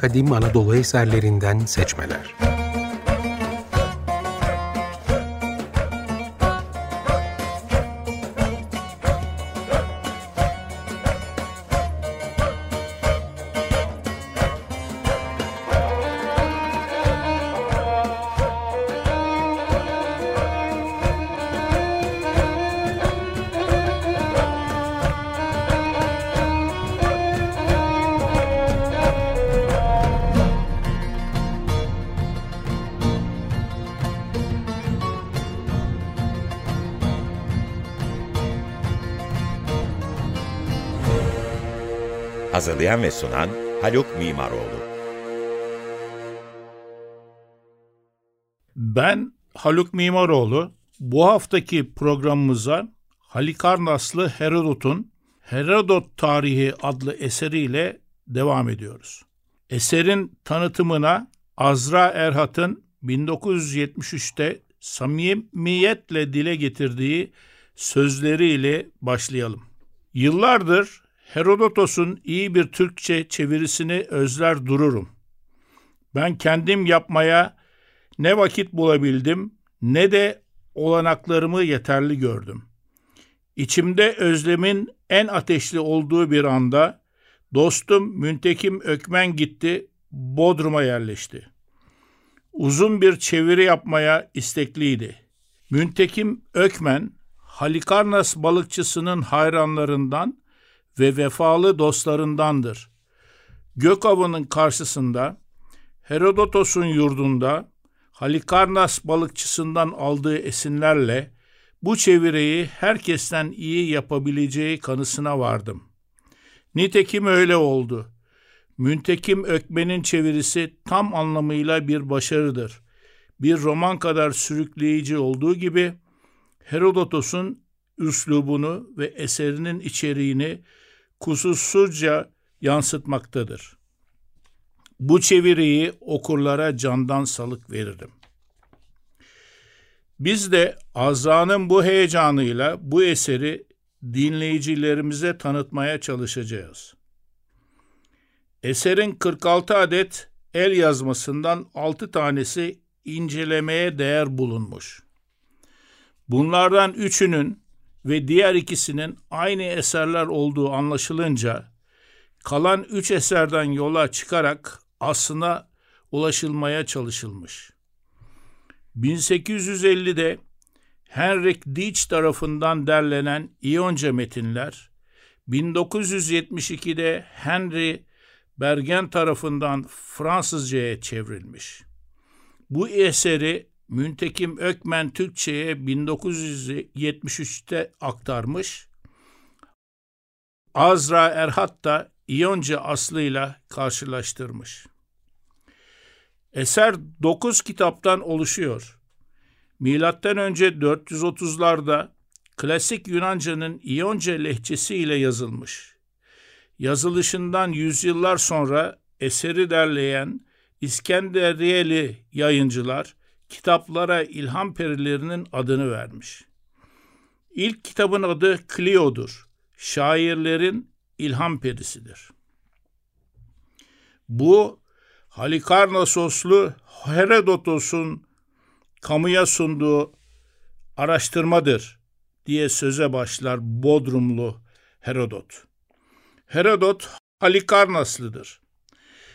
kadim Anadolu eserlerinden seçmeler. Hazırlayan ve sunan Haluk Mimaroğlu. Ben Haluk Mimaroğlu. Bu haftaki programımıza Halikarnaslı Herodot'un Herodot Tarihi adlı eseriyle devam ediyoruz. Eserin tanıtımına Azra Erhat'ın 1973'te samimiyetle dile getirdiği sözleriyle başlayalım. Yıllardır Herodotos'un iyi bir Türkçe çevirisini özler dururum. Ben kendim yapmaya ne vakit bulabildim ne de olanaklarımı yeterli gördüm. İçimde özlemin en ateşli olduğu bir anda dostum Müntekim Ökmen gitti, Bodrum'a yerleşti. Uzun bir çeviri yapmaya istekliydi. Müntekim Ökmen, Halikarnas balıkçısının hayranlarından ve vefalı dostlarındandır. Gökavı'nın karşısında Herodotos'un yurdunda Halikarnas balıkçısından aldığı esinlerle bu çeviriyi herkesten iyi yapabileceği kanısına vardım. Nitekim öyle oldu. Müntekim Ökmen'in çevirisi tam anlamıyla bir başarıdır. Bir roman kadar sürükleyici olduğu gibi Herodotos'un üslubunu ve eserinin içeriğini kusursuzca yansıtmaktadır. Bu çeviriyi okurlara candan salık veririm. Biz de Azra'nın bu heyecanıyla bu eseri dinleyicilerimize tanıtmaya çalışacağız. Eserin 46 adet el yazmasından 6 tanesi incelemeye değer bulunmuş. Bunlardan üçünün ve diğer ikisinin aynı eserler olduğu anlaşılınca kalan üç eserden yola çıkarak aslına ulaşılmaya çalışılmış. 1850'de Henrik Dietz tarafından derlenen İyonca metinler, 1972'de Henry Bergen tarafından Fransızcaya çevrilmiş. Bu eseri Müntekim Ökmen Türkçe'ye 1973'te aktarmış. Azra Erhat da İyonca aslıyla karşılaştırmış. Eser 9 kitaptan oluşuyor. Milattan önce 430'larda klasik Yunanca'nın İyonca lehçesiyle yazılmış. Yazılışından yüzyıllar sonra eseri derleyen İskenderiyeli yayıncılar kitaplara ilham perilerinin adını vermiş. İlk kitabın adı Clio'dur. Şairlerin ilham perisidir. Bu Halikarnassoslu Herodotos'un kamuya sunduğu araştırmadır diye söze başlar Bodrumlu Herodot. Herodot Halikarnaslıdır.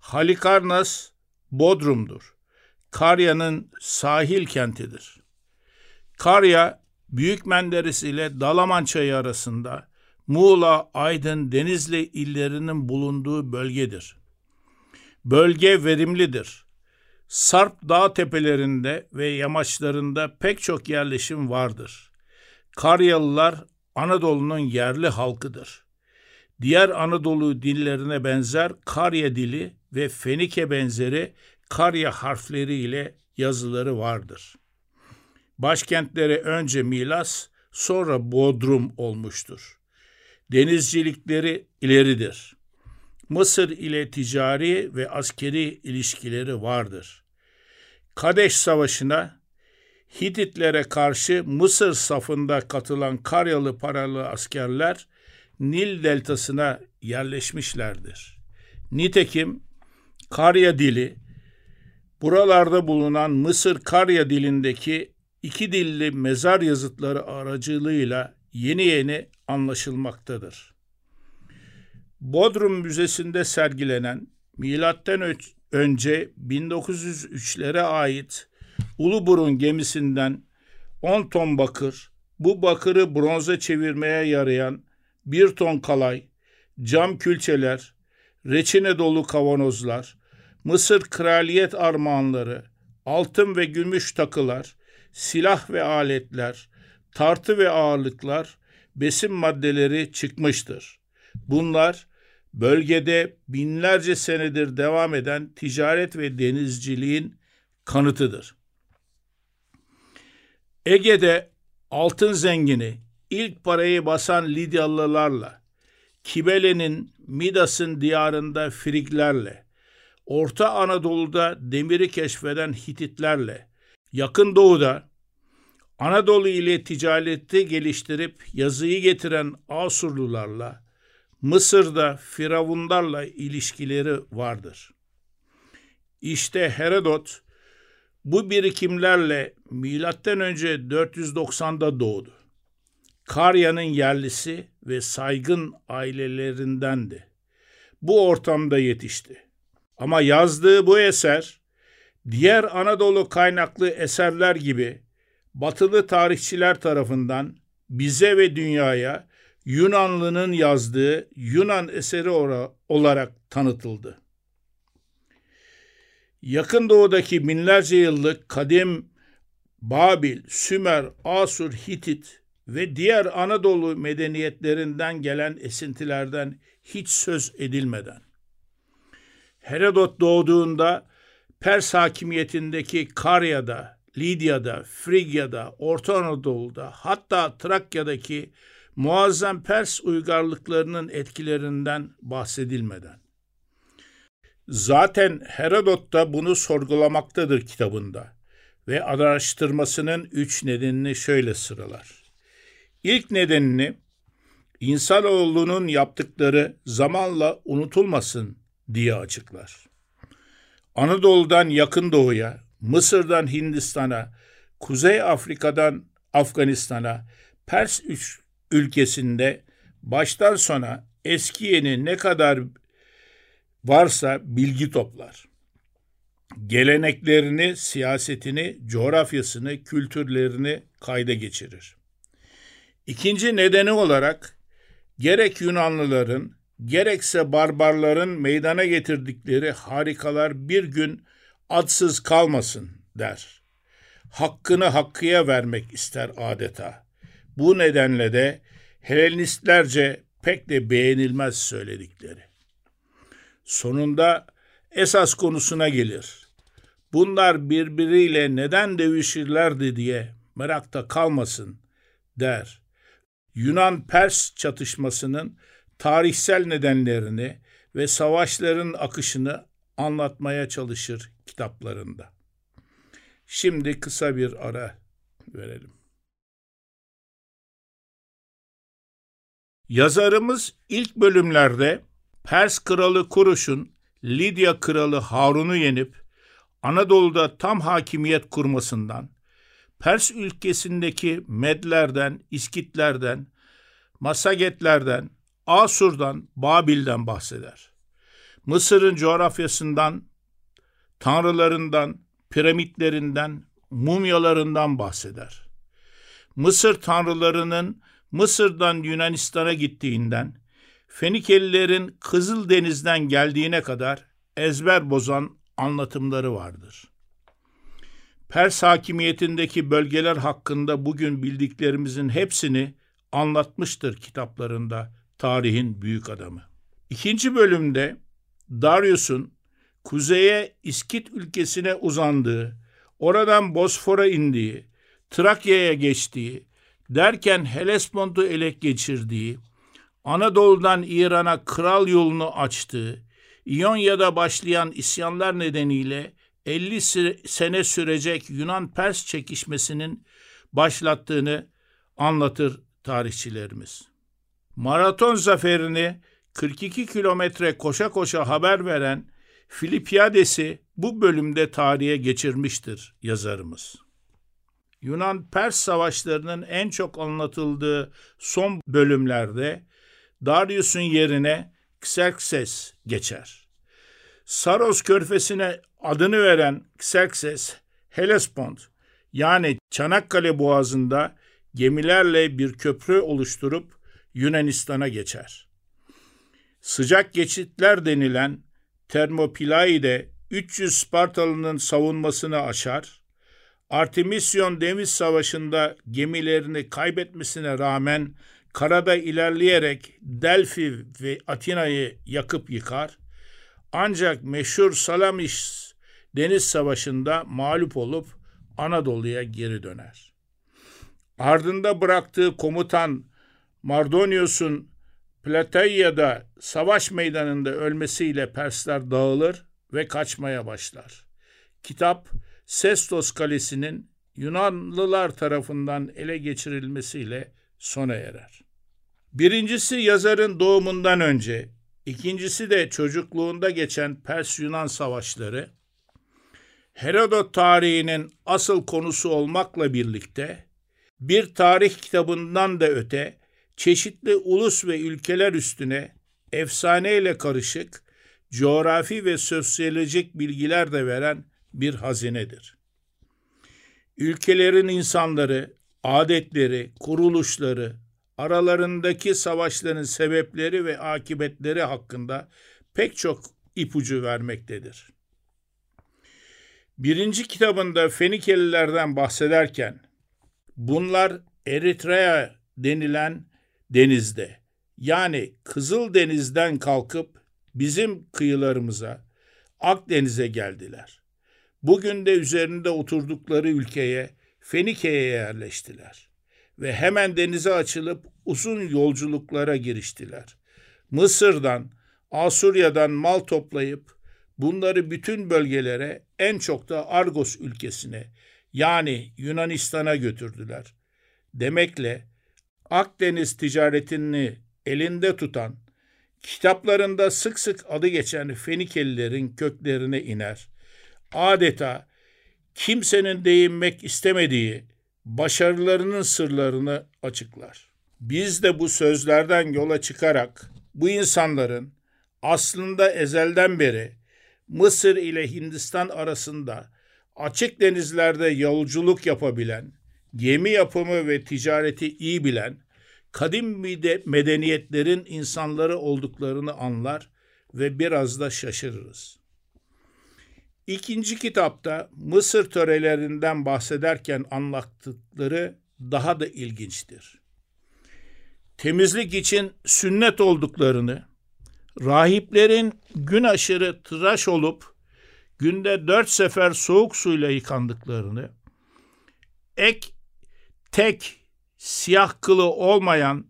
Halikarnas Bodrum'dur. Karya'nın sahil kentidir. Karya, Büyük Menderes ile Dalaman Çayı arasında Muğla, Aydın, Denizli illerinin bulunduğu bölgedir. Bölge verimlidir. Sarp dağ tepelerinde ve yamaçlarında pek çok yerleşim vardır. Karyalılar Anadolu'nun yerli halkıdır. Diğer Anadolu dillerine benzer Karya dili ve Fenike benzeri Karya harfleri ile yazıları vardır. Başkentleri önce Milas, sonra Bodrum olmuştur. Denizcilikleri ileridir. Mısır ile ticari ve askeri ilişkileri vardır. Kadeş Savaşı'na Hititlere karşı Mısır safında katılan Karyalı paralı askerler Nil deltasına yerleşmişlerdir. Nitekim Karya dili, buralarda bulunan Mısır Karya dilindeki iki dilli mezar yazıtları aracılığıyla yeni yeni anlaşılmaktadır. Bodrum Müzesi'nde sergilenen milattan önce 1903'lere ait Uluburun gemisinden 10 ton bakır, bu bakırı bronza çevirmeye yarayan bir ton kalay, cam külçeler, reçine dolu kavanozlar, Mısır kraliyet armağanları, altın ve gümüş takılar, silah ve aletler, tartı ve ağırlıklar, besin maddeleri çıkmıştır. Bunlar bölgede binlerce senedir devam eden ticaret ve denizciliğin kanıtıdır. Ege'de altın zengini ilk parayı basan Lidyalılarla, Kibele'nin Midas'ın diyarında Friglerle, Orta Anadolu'da demiri keşfeden Hititlerle, Yakın Doğu'da Anadolu ile ticareti geliştirip yazıyı getiren Asurlularla, Mısır'da Firavunlarla ilişkileri vardır. İşte Herodot bu birikimlerle milattan önce 490'da doğdu. Karya'nın yerlisi ve saygın ailelerindendi. Bu ortamda yetişti. Ama yazdığı bu eser diğer Anadolu kaynaklı eserler gibi batılı tarihçiler tarafından bize ve dünyaya Yunanlı'nın yazdığı Yunan eseri olarak tanıtıldı. Yakın doğudaki binlerce yıllık kadim Babil, Sümer, Asur, Hitit ve diğer Anadolu medeniyetlerinden gelen esintilerden hiç söz edilmeden. Herodot doğduğunda Pers hakimiyetindeki Karya'da, Lidya'da, Frigya'da, Orta Anadolu'da hatta Trakya'daki muazzam Pers uygarlıklarının etkilerinden bahsedilmeden. Zaten Herodot da bunu sorgulamaktadır kitabında ve araştırmasının üç nedenini şöyle sıralar. İlk nedenini insanoğlunun yaptıkları zamanla unutulmasın diye açıklar. Anadolu'dan yakın doğuya, Mısır'dan Hindistan'a, Kuzey Afrika'dan Afganistan'a, Pers ülkesinde baştan sona eski yeni ne kadar varsa bilgi toplar. Geleneklerini, siyasetini, coğrafyasını, kültürlerini kayda geçirir. İkinci nedeni olarak gerek Yunanlıların gerekse barbarların meydana getirdikleri harikalar bir gün adsız kalmasın der. Hakkını hakkıya vermek ister adeta. Bu nedenle de Helenistlerce pek de beğenilmez söyledikleri. Sonunda esas konusuna gelir. Bunlar birbiriyle neden dövüşürlerdi diye merakta kalmasın der. Yunan-Pers çatışmasının tarihsel nedenlerini ve savaşların akışını anlatmaya çalışır kitaplarında. Şimdi kısa bir ara verelim. Yazarımız ilk bölümlerde Pers kralı Kuruş'un Lidya kralı Harun'u yenip Anadolu'da tam hakimiyet kurmasından, Pers ülkesindeki Medlerden, İskitlerden, Masagetlerden, Asur'dan, Babil'den bahseder. Mısır'ın coğrafyasından, tanrılarından, piramitlerinden, mumyalarından bahseder. Mısır tanrılarının Mısır'dan Yunanistan'a gittiğinden, Fenikelilerin Kızıldeniz'den geldiğine kadar ezber bozan anlatımları vardır. Pers hakimiyetindeki bölgeler hakkında bugün bildiklerimizin hepsini anlatmıştır kitaplarında tarihin büyük adamı. İkinci bölümde Darius'un kuzeye İskit ülkesine uzandığı, oradan Bosfor'a indiği, Trakya'ya geçtiği, derken Helespont'u ele geçirdiği, Anadolu'dan İran'a kral yolunu açtığı, İonya'da başlayan isyanlar nedeniyle 50 sene sürecek Yunan-Pers çekişmesinin başlattığını anlatır tarihçilerimiz. Maraton zaferini 42 kilometre koşa koşa haber veren Filipiades'i bu bölümde tarihe geçirmiştir yazarımız. Yunan-Pers savaşlarının en çok anlatıldığı son bölümlerde Darius'un yerine Xerxes geçer. Saros körfesine adını veren Xerxes, Hellespont yani Çanakkale Boğazı'nda gemilerle bir köprü oluşturup Yunanistan'a geçer. Sıcak geçitler denilen Termopilai'de 300 Spartalı'nın savunmasını aşar, Artemisyon Deniz Savaşı'nda gemilerini kaybetmesine rağmen karada ilerleyerek Delphi ve Atina'yı yakıp yıkar. Ancak meşhur Salamis Deniz Savaşı'nda mağlup olup Anadolu'ya geri döner. Ardında bıraktığı komutan Mardonius'un Plataia'da savaş meydanında ölmesiyle Persler dağılır ve kaçmaya başlar. Kitap Sestos Kalesi'nin Yunanlılar tarafından ele geçirilmesiyle sona erer. Birincisi yazarın doğumundan önce, ikincisi de çocukluğunda geçen Pers-Yunan savaşları, Herodot tarihinin asıl konusu olmakla birlikte, bir tarih kitabından da öte, çeşitli ulus ve ülkeler üstüne efsaneyle karışık, coğrafi ve sosyolojik bilgiler de veren bir hazinedir. Ülkelerin insanları, adetleri, kuruluşları, aralarındaki savaşların sebepleri ve akıbetleri hakkında pek çok ipucu vermektedir. Birinci kitabında Fenikelilerden bahsederken bunlar Eritrea denilen denizde yani Kızıl Deniz'den kalkıp bizim kıyılarımıza Akdeniz'e geldiler. Bugün de üzerinde oturdukları ülkeye Fenike'ye yerleştiler ve hemen denize açılıp uzun yolculuklara giriştiler. Mısır'dan, Asurya'dan mal toplayıp bunları bütün bölgelere en çok da Argos ülkesine yani Yunanistan'a götürdüler. Demekle Akdeniz ticaretini elinde tutan, kitaplarında sık sık adı geçen Fenikelilerin köklerine iner. Adeta kimsenin değinmek istemediği başarılarının sırlarını açıklar. Biz de bu sözlerden yola çıkarak bu insanların aslında ezelden beri Mısır ile Hindistan arasında açık denizlerde yolculuk yapabilen, gemi yapımı ve ticareti iyi bilen, kadim medeniyetlerin insanları olduklarını anlar ve biraz da şaşırırız. İkinci kitapta Mısır törelerinden bahsederken anlattıkları daha da ilginçtir. Temizlik için sünnet olduklarını, rahiplerin gün aşırı tıraş olup günde dört sefer soğuk suyla yıkandıklarını, ek tek siyah kılı olmayan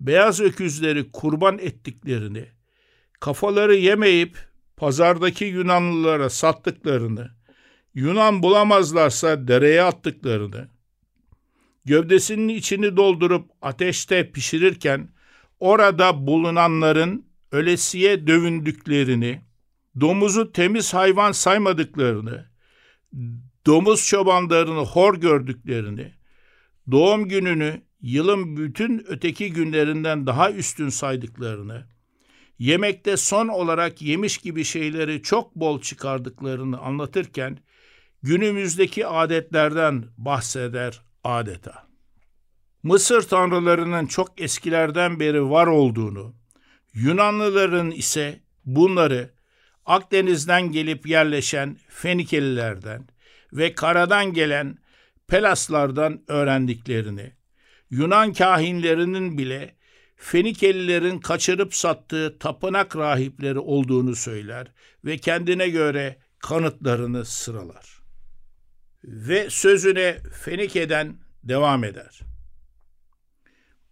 beyaz öküzleri kurban ettiklerini, kafaları yemeyip pazardaki Yunanlılara sattıklarını, Yunan bulamazlarsa dereye attıklarını, gövdesinin içini doldurup ateşte pişirirken orada bulunanların ölesiye dövündüklerini, domuzu temiz hayvan saymadıklarını, domuz çobanlarını hor gördüklerini, doğum gününü yılın bütün öteki günlerinden daha üstün saydıklarını, yemekte son olarak yemiş gibi şeyleri çok bol çıkardıklarını anlatırken günümüzdeki adetlerden bahseder adeta. Mısır tanrılarının çok eskilerden beri var olduğunu, Yunanlıların ise bunları Akdeniz'den gelip yerleşen Fenikelilerden ve karadan gelen Pelaslardan öğrendiklerini, Yunan kahinlerinin bile Fenikelilerin kaçırıp sattığı tapınak rahipleri olduğunu söyler ve kendine göre kanıtlarını sıralar. Ve sözüne Fenike'den devam eder.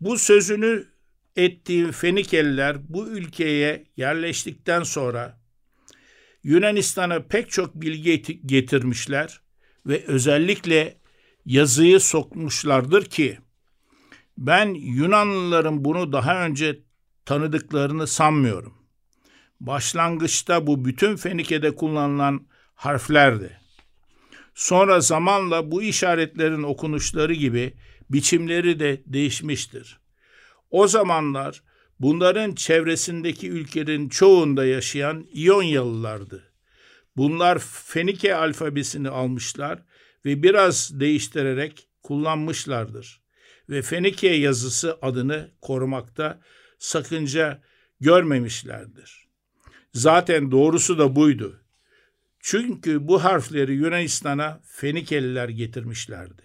Bu sözünü ettiği Fenikeliler bu ülkeye yerleştikten sonra Yunanistan'a pek çok bilgi getirmişler ve özellikle yazıyı sokmuşlardır ki ben Yunanlıların bunu daha önce tanıdıklarını sanmıyorum. Başlangıçta bu bütün Fenike'de kullanılan harflerdi. Sonra zamanla bu işaretlerin okunuşları gibi biçimleri de değişmiştir. O zamanlar bunların çevresindeki ülkelerin çoğunda yaşayan İyonyalılardı. Bunlar Fenike alfabesini almışlar ve biraz değiştirerek kullanmışlardır. Ve Fenike yazısı adını korumakta sakınca görmemişlerdir. Zaten doğrusu da buydu. Çünkü bu harfleri Yunanistan'a Fenikeliler getirmişlerdi.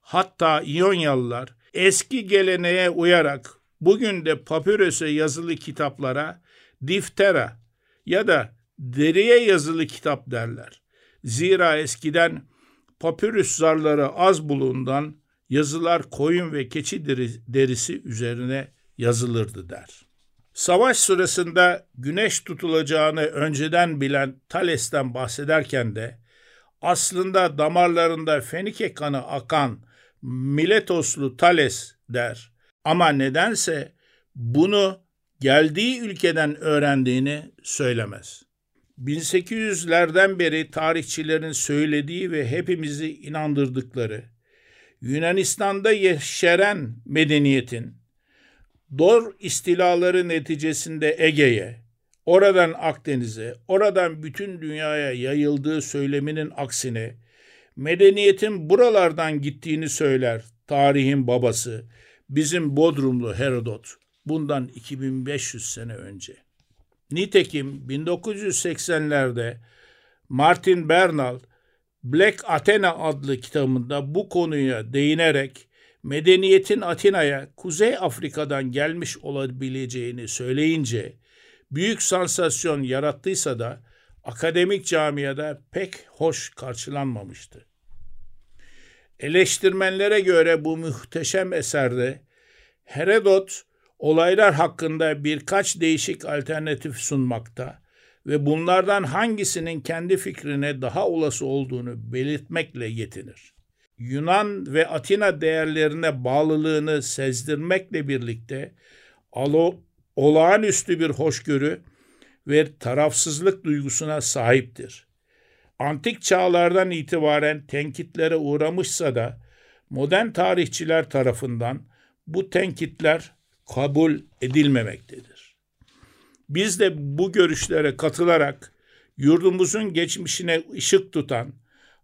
Hatta İyonyalılar eski geleneğe uyarak bugün de papyrus'a yazılı kitaplara diftera ya da deriye yazılı kitap derler. Zira eskiden papyrus zarları az bulundan yazılar koyun ve keçi derisi üzerine yazılırdı der. Savaş sırasında güneş tutulacağını önceden bilen Thales'ten bahsederken de aslında damarlarında Fenike kanı akan Miletoslu Thales der. Ama nedense bunu geldiği ülkeden öğrendiğini söylemez. 1800'lerden beri tarihçilerin söylediği ve hepimizi inandırdıkları Yunanistan'da yeşeren medeniyetin Dor istilaları neticesinde Ege'ye, oradan Akdeniz'e, oradan bütün dünyaya yayıldığı söyleminin aksine medeniyetin buralardan gittiğini söyler tarihin babası bizim Bodrumlu Herodot bundan 2500 sene önce. Nitekim 1980'lerde Martin Bernal Black Athena adlı kitabında bu konuya değinerek medeniyetin Atina'ya Kuzey Afrika'dan gelmiş olabileceğini söyleyince büyük sansasyon yarattıysa da akademik camiada pek hoş karşılanmamıştı. Eleştirmenlere göre bu muhteşem eserde Herodot olaylar hakkında birkaç değişik alternatif sunmakta ve bunlardan hangisinin kendi fikrine daha olası olduğunu belirtmekle yetinir. Yunan ve Atina değerlerine bağlılığını sezdirmekle birlikte alo, olağanüstü bir hoşgörü ve tarafsızlık duygusuna sahiptir. Antik çağlardan itibaren tenkitlere uğramışsa da modern tarihçiler tarafından bu tenkitler kabul edilmemektedir. Biz de bu görüşlere katılarak yurdumuzun geçmişine ışık tutan,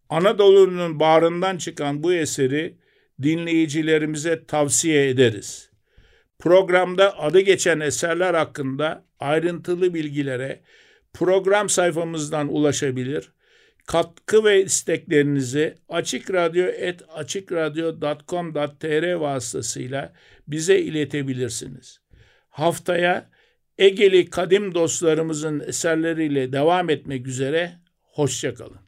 Anadolu'nun bağrından çıkan bu eseri dinleyicilerimize tavsiye ederiz. Programda adı geçen eserler hakkında ayrıntılı bilgilere program sayfamızdan ulaşabilir. Katkı ve isteklerinizi açıkradyo.com.tr vasıtasıyla bize iletebilirsiniz. Haftaya Egeli kadim dostlarımızın eserleriyle devam etmek üzere, hoşçakalın.